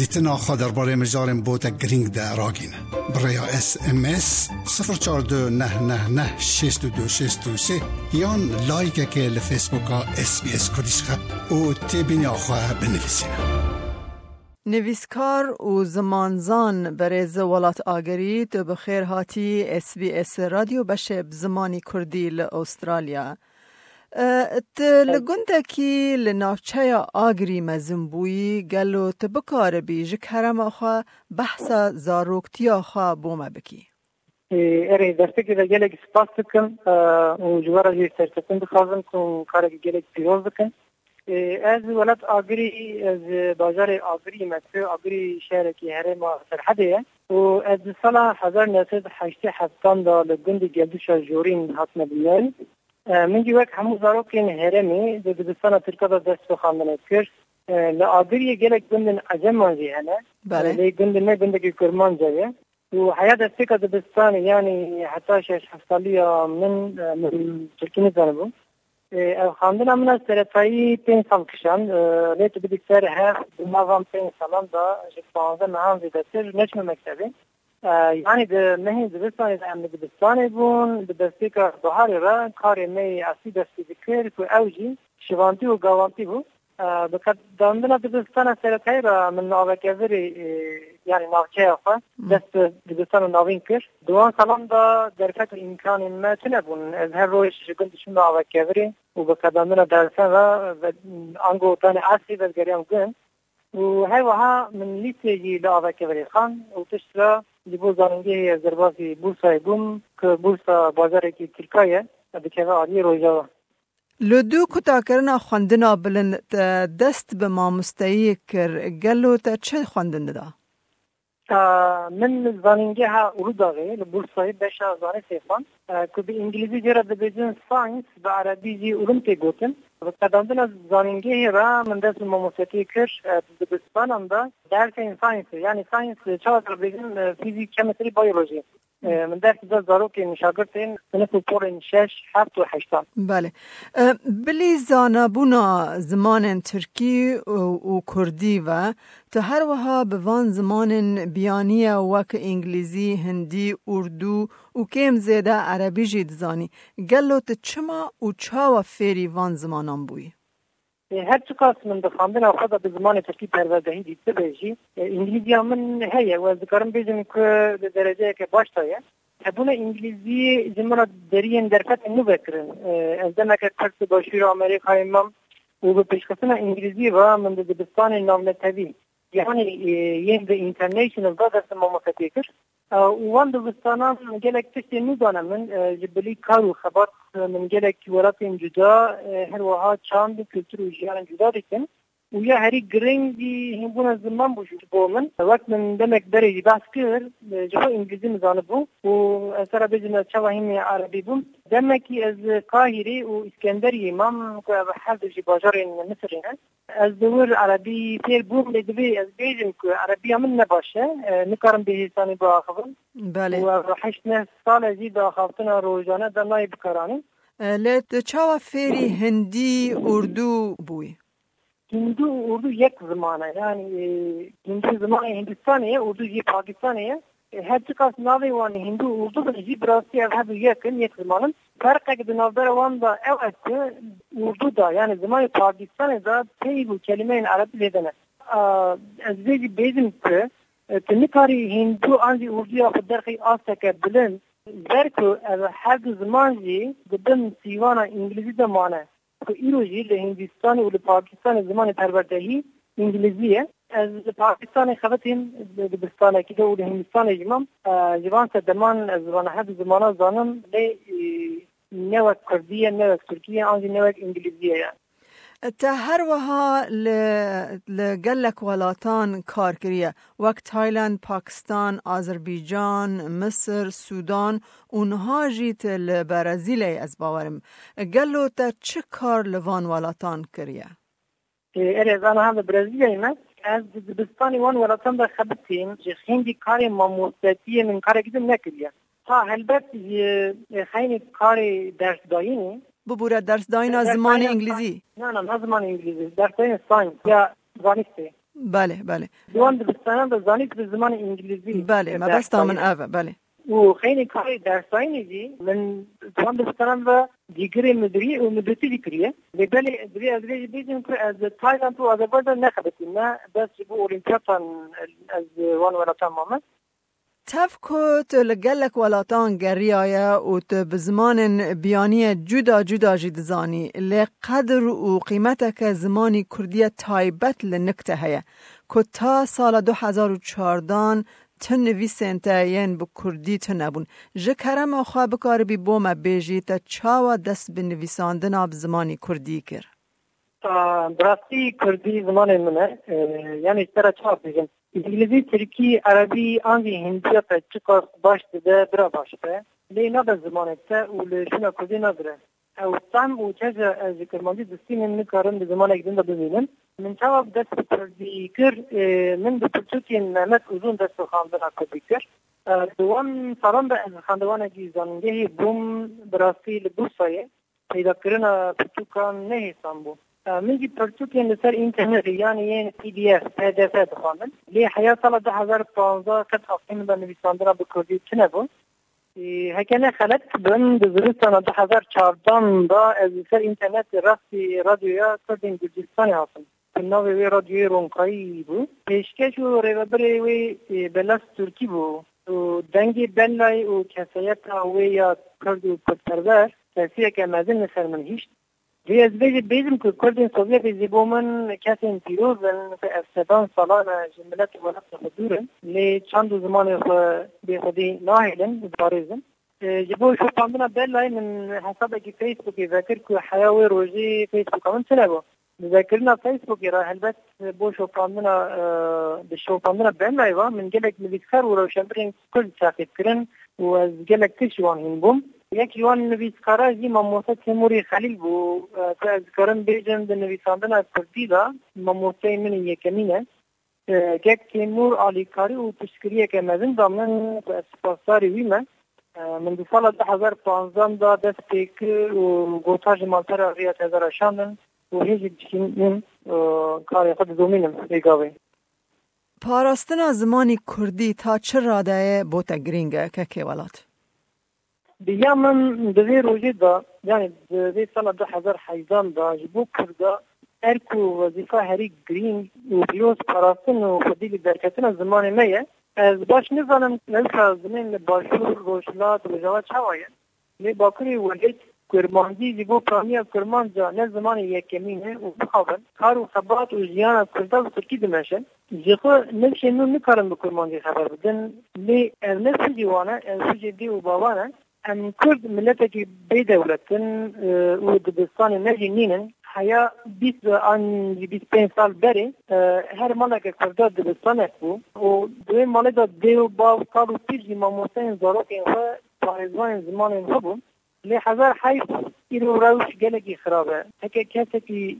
دیتنا خواه در باره مجارم بوده گرینگ در راگینه برای اس ام اس 042 نه نه نه 622 623 یان لایک که لفیسبوک ها اس بی اس کردیش خواه خب، او تیبینی آخواه بنویسینه نویسکار و زمانزان برای ولات آگری تو بخیر هاتی اس بی اس رادیو بشه زمانی کردی لی استرالیا ت لگنده کی لنافچه یا آگری مزم بویی گلو ت بکار بی جک هرم آخوا بحثا زاروکتی آخوا بومه بکی اره دسته که گلک سپاس بکن و جوارا جی سرسکن بخوازم کن کارک گلک پیروز بکن از ولات آگری از بازار آگری مکتو آگری شهر کی هرم سرحده و از سال 1987 دا لگند گلدوشا جورین هاتنه بیان من جوک همو زاروکین هرمی ده دبستان ترکه ده دست بخاندنه کر لآدریه گلک گندن عجم مانزی هنه بله لی گندن نه گندگی کرمان جایه و حياة الثقة دبستان يعني حتى شش حصلية من من تركيا زنبو خاندنا من السرطاني بين سال كشان ليت بدك سرها بنظام بين سالان دا جبانزة معان زيدتر نجم مكتبي یعنی د مه د بستان د امن د بستان بون د دستی کا بهار را کار نه اسی دستی ذکر تو اوجی شوانتی او گاوانتی بو بکد داندنا د بستان سره کای را من نو وکری یعنی نوچه اف دست د بستان نوین کر دوان سلام دا درکت امکان ما تنبون از هر روش گند شون نو وکری او بکد داندنا درسن را انگو تن اسی و گریم گند و hayvaha min lîsteyî li avekevê xan û tiştra li bo zanîngehê Ezderbasî Bursayê bûm ku Bursa bajarekî Tirka ye dikeve aliyê rojava. Li du kutakirina xwendina bilind te dest bi mamosteyê kir gelo te çi xwendin dida? Min zanîngeha Urudavê li Bursayê beşa zanê sêfan ku bi îngilîzî cera dibêjin science bi erebî jî urumtê gotin Kadandığına zanimgeyi ra mendez mamusiyeti kır dibistanım da dersin e, science yani science çağda bizim e, fizik, kemikleri, biyoloji من درس زاد زاروکین شاگردین سنف پورین شش هفت و هشتان بله بلی زانبونا زمان ترکی و کردی و تا هر وها به وان زمان بیانیه وک انگلیزی هندی اردو و کم زیده عربی جید زانی گلو تا چما و چاوا فیری وان زمان نام بویی هر چه کاس من بخواندن او خدا به زمان تکی پروردهی دیده بیجی انگلیزی من هیه و ذکرم بیجم که به درجه که باش تایه هبونه انگلیزی جمعنا درین درفت نو بکرن از دمک کرس باشیر آمریکا امام و به پیشکسنا انگلیزی و من به دبستان نامنتوی یعنی یه به انترنیشنل با دست ما مفتیه کرد وان دوستانم gelek tiştê nûdane min e, ji bilî kar û xebat e, min gelek welatên cuda e, her wiha çand û kültûr û jiyanên cuda dikin و یا هەری گرنگی از زمان بوو بۆ من وەک من دەمێک دەرێکی باس کرد جەخۆ ئینگلیزی مزانە بوو و ئەسەرە بێژنە چاوا هیمی عربی بووم دەمێکی ئەز قاهری و ئیسکەندەری مام حەزژی باژارێن مصرین از دور عربی پێر بووم لێ دەبێ ئەز بێژم کو عربیا من نەباشە نکارم بێهێستانی بۆ ئاخبن و حشت ساڵە زی داخافتنە ڕۆژانە دەمای بکارانم لێت چاوە فێری هەندی ئوردو بووی Hindu Urdu yek ज़माना yani यानी हिंदू ज़माना हिंदुस्तान है उर्दू ये Pakistan her çıkas navi wan Hindu urdu da ji her ev hebu yakın yetmanın farkak bi navber wan da ev etti urdu da yani zaman Pakistan'ı da tey bu kelimeyin Arapı ledene. Ez beji bezim ki tnikari Hindu anji urdu ya derki asteke bilin Zerku ev her zaman ji gidin sivana İngilizce de mane. ایروژی لە هندستان و لە پاکستان زمانی پەروەردەهی ئینگلیزیە ez li Pakistanê xevetên dibistanekî de û li Hindistanê jî mam civan te deman ez zivana her zimana zanim lê e, ne wek Kurdiye ne wek Tirkiye an jî ne wek İngilîziye ye. تا هر وها لگلک ولاتان کار کریه وقت تایلند، پاکستان، آذربایجان، مصر، سودان اونها جیت لبرازیل از باورم گلو تا چه کار لوان ولاتان کریه؟ اره زانا هم برازیل ما از دبستانی وان ولاتان در خبتیم جخین دی کاری ماموستی من کاری گیدم نکریه تا هلبت خیلی کاری درس داینی ببوره درس داینا زمان انگلیزی نه نه نه زمان انگلیزی درس داین ساین یا زانیستی بله بله دوان دبستانان در به زمان انگلیزی بله ما بستا اوه بله و خیلی کاری درسایی دی من دوان و دیگری دیگری مدری و مدرسی دیگریه و بله دری بله، از ریج بله بیزیم که از تایلند و آذربایجان نخبتی نه بس بو اولیمپیاتان از وان ورطان مامه تف کو لگلک ولاتان گریایا و تو بزمان بیانی جدا جدا جد زانی لقدر و قیمت که زمانی کردی تایبت لنکته هیا که تا سال 2014 تو نویسن سنتا به کردی تو نبون کرم خواه بکار بی بوم بیجی تا چاوا دست به نویساندن آب زمانی کردی کرد براستی کردی زمان منه یعنی سر چاپ بگم انگلیسی ترکی عربی آنگی هندی تا چکاس باش ده برا باش ده لی نبه زمانه تا و لشنا کردی نداره او سام و چه ذکرماندی دستین این نکارن به زمان اگدین ده ببینم من چاپ دست کردی کر من به پرچوکی نمت ازون دست خاندن کردی کر دوام سالان به خاندوان اگی زنگه بوم براستی لبوسایه پیدا کرنا پرچوکان نه حسان بود میگی پرسوکی لسر اینترنت یعنی یه پی دی اف پی دی اف بخوانن لی حیا سال 2015 کد افین به نویسنده را به کردی چنه بود هکنه خلط بن دزرستان 2014 با از سر انترنت راستی رادیویا کردین گرجستانی حاصل ناو وی رادیوی رونکایی بود پیشکش و ریوبر وی بلاس ترکی بود و دنگ بلای و کسایت وی یا کرد و کتربر کسی که مزن نسر من Wir بيزم كردين قضية في زيبومن كاتين بيروز في أفسدان صلانا جملات ونفس لی چند زمان خودی ناهلا باريزن جبو شو قامنا بلاي من حسابك فيسبوك يذاكرك حياوي روجي فيسبوك من سلابو ذاكرنا فيسبوك راه البس بو شو قامنا بالشو قامنا بلاي من قالك من ولو شامبرين كل ساقي كرن وقالك كل شوان هنبوم یک نویسکارا مموسه تیموری خلیل bu. Tezkarın bir cemde nüvisandan asırdı da mamuseyimin yekemine. Gek Timur Ali Kari u pişkiriyeke mezin damlan spasari hüme. من د سال 2015 دا د سپیک او ګوتاج مالتر اړیا ته زرا شاندن او هیڅ چین کار خود دومینم ایګاوي پاراستنا زمانی کردی تا چه راده بوتا گرینگه که که ولات؟ Diyamın divê rojê da yani divê sala 2018 da ji bo Kurda erk û wezîfa herî girîng û pîroz parastin û xwedî li derketina zimanê me ye ez baş nizanim nevsa zimên li başûr rojhilat û rojava çawa ye lê bakurê welêt کرماندی دی بو پرامیا کرمان جا نه زمان یکمین او بخابن کار و خبرات و جیان کردا و ترکی دمشن جخو نمشه نو نکارم بکرماندی خبر بدن لی ارنسی دیوانه ارنسی دی و بابانه أم كرد ملتك بدولة ودبستان نجي نينن حيا بيس عن بيس بين سال بري هر مالك كردا دبستان أكو ودوين مالك ديو باو سالو تيجي ما موسين زاروكين و طارزوان زمان هبو لحظار حيث إلو روش جلقي خرابة هكا كاسكي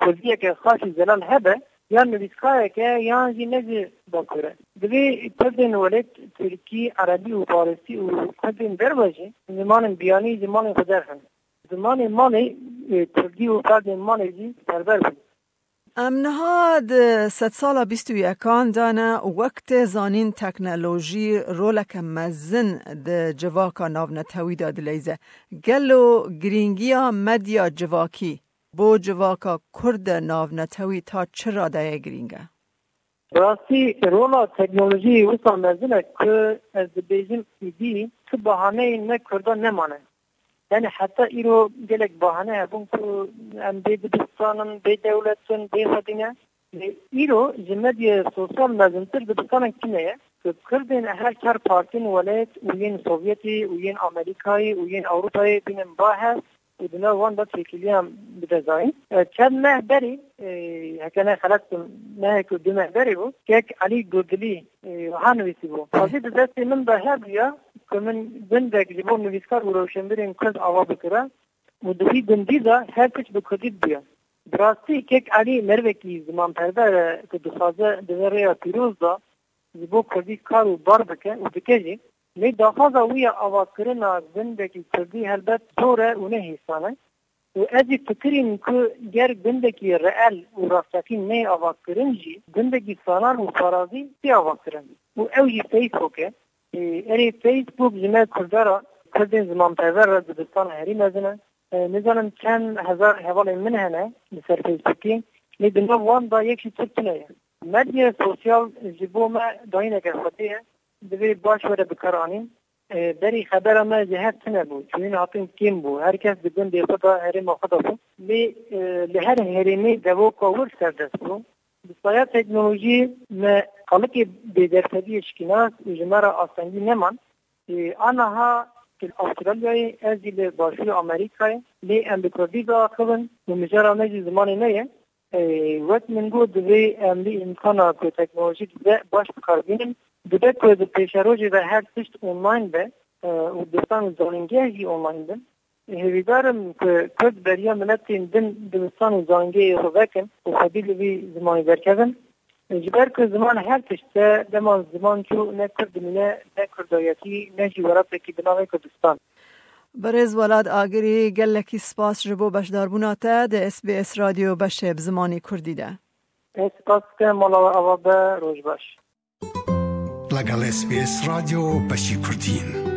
كردية كخاشي زلال هبه yan nivîskayeke yan jî nece bakure. Divê pevdên welet Tirkî, Erebî û Parîsî û pevdên derwejî zimanên biyanî zimanên xwe derxin. Zimanê malê Tirkî û pevdên malê jî berber bûn. ام نهاد ست سال بیست و یکان دانه وقت زانین تکنولوژی رولک مزن ده جواکا ناو نتوی داد لیزه گلو گرینگیا مدیا جواکی بو جواکا کرد ناونتوی تا چرا دای گرینگه راستی رولا تکنولوژی وسا مزنه که از بیجن ایدی که بحانه نه کردان نمانه یعنی حتی ایرو گلک بحانه هبون که ام بی بدستانن بی دولتن بی خدینه ایرو جمدی سوسیال مزنتر بدستانن کنه که کردین هر کار پارتین ولایت و یین سوویتی و یین امریکایی و یین اوروپایی بینن با هست بناء وان بس كليام بدزاين كان مهبري هكذا خلصت نهك بمهبري بو كيك علي جوجلي وحانو يسيبو وزيد دستي من بهاب يا كمن بندك جبو نويسكار وروشنبرين كل عوا بكرا مدوي گندیدا هر کچ به کدید بیا دراستی کیک علی مروکی زمان پرده که دخوازه دوره پیروز دا زبو کردی کار و بار بکه و بکه Lê daxwaza wî ya avakirina gundekî Kurdî helbet sor e û nehêsan e. û ez jî fikirîm ku ger gundekî reel û rastekîn ney avakirin jî gundekî salan û parazî tê avakirin. û ew jî Facebook e. Erê Facebook ji me Kurdara Kurdên zimanperver re dibistan herî mezin e. Nizanim çend hezar hevalên min hene e, li ser Facebookê lê di nav wan da yekî Türk tune ye. Medya sosyal ji bo me dayîneke xwedê ye دوی باش وره بکرانیم دری خبر ما جهت نه بو چون هاتین کیم بو هر کس دګون دی خدا هرم خدا بو می له هر هرمی دو کور سر دست بو بسیار تکنولوژی ما خلق به درتبی شکناس جمرا آسانی نمان انا ها که استرالیا از ل باشی آمریکا لی امریکا دیگه خبن و مجرا نجی زمان نیه Eh, what Mingo-Dubey em bir imkana ku teknolojik de baş bikarbinin dibe ku di pêşerojê ve her tişt online be û distan zanîngehî online bin hêvîdarim ku Kurd beriya miletên din dibistan û zanîngehê xwe vekin û xwedî li vî zimanê derkevin ji ber ku ziman her tişt de deman ziman çû ne Kurd dimîne ne Kurdayetî ne jî werapekî bi navê Kurdistan برز ولاد آگری گلکی سپاس جبو بشدار بوناتا ده اس بی اس رادیو بشه بزمانی کردی ده سپاس که ملاوه اوابه روش باش لگل اس بی اس رادیو بشی کردین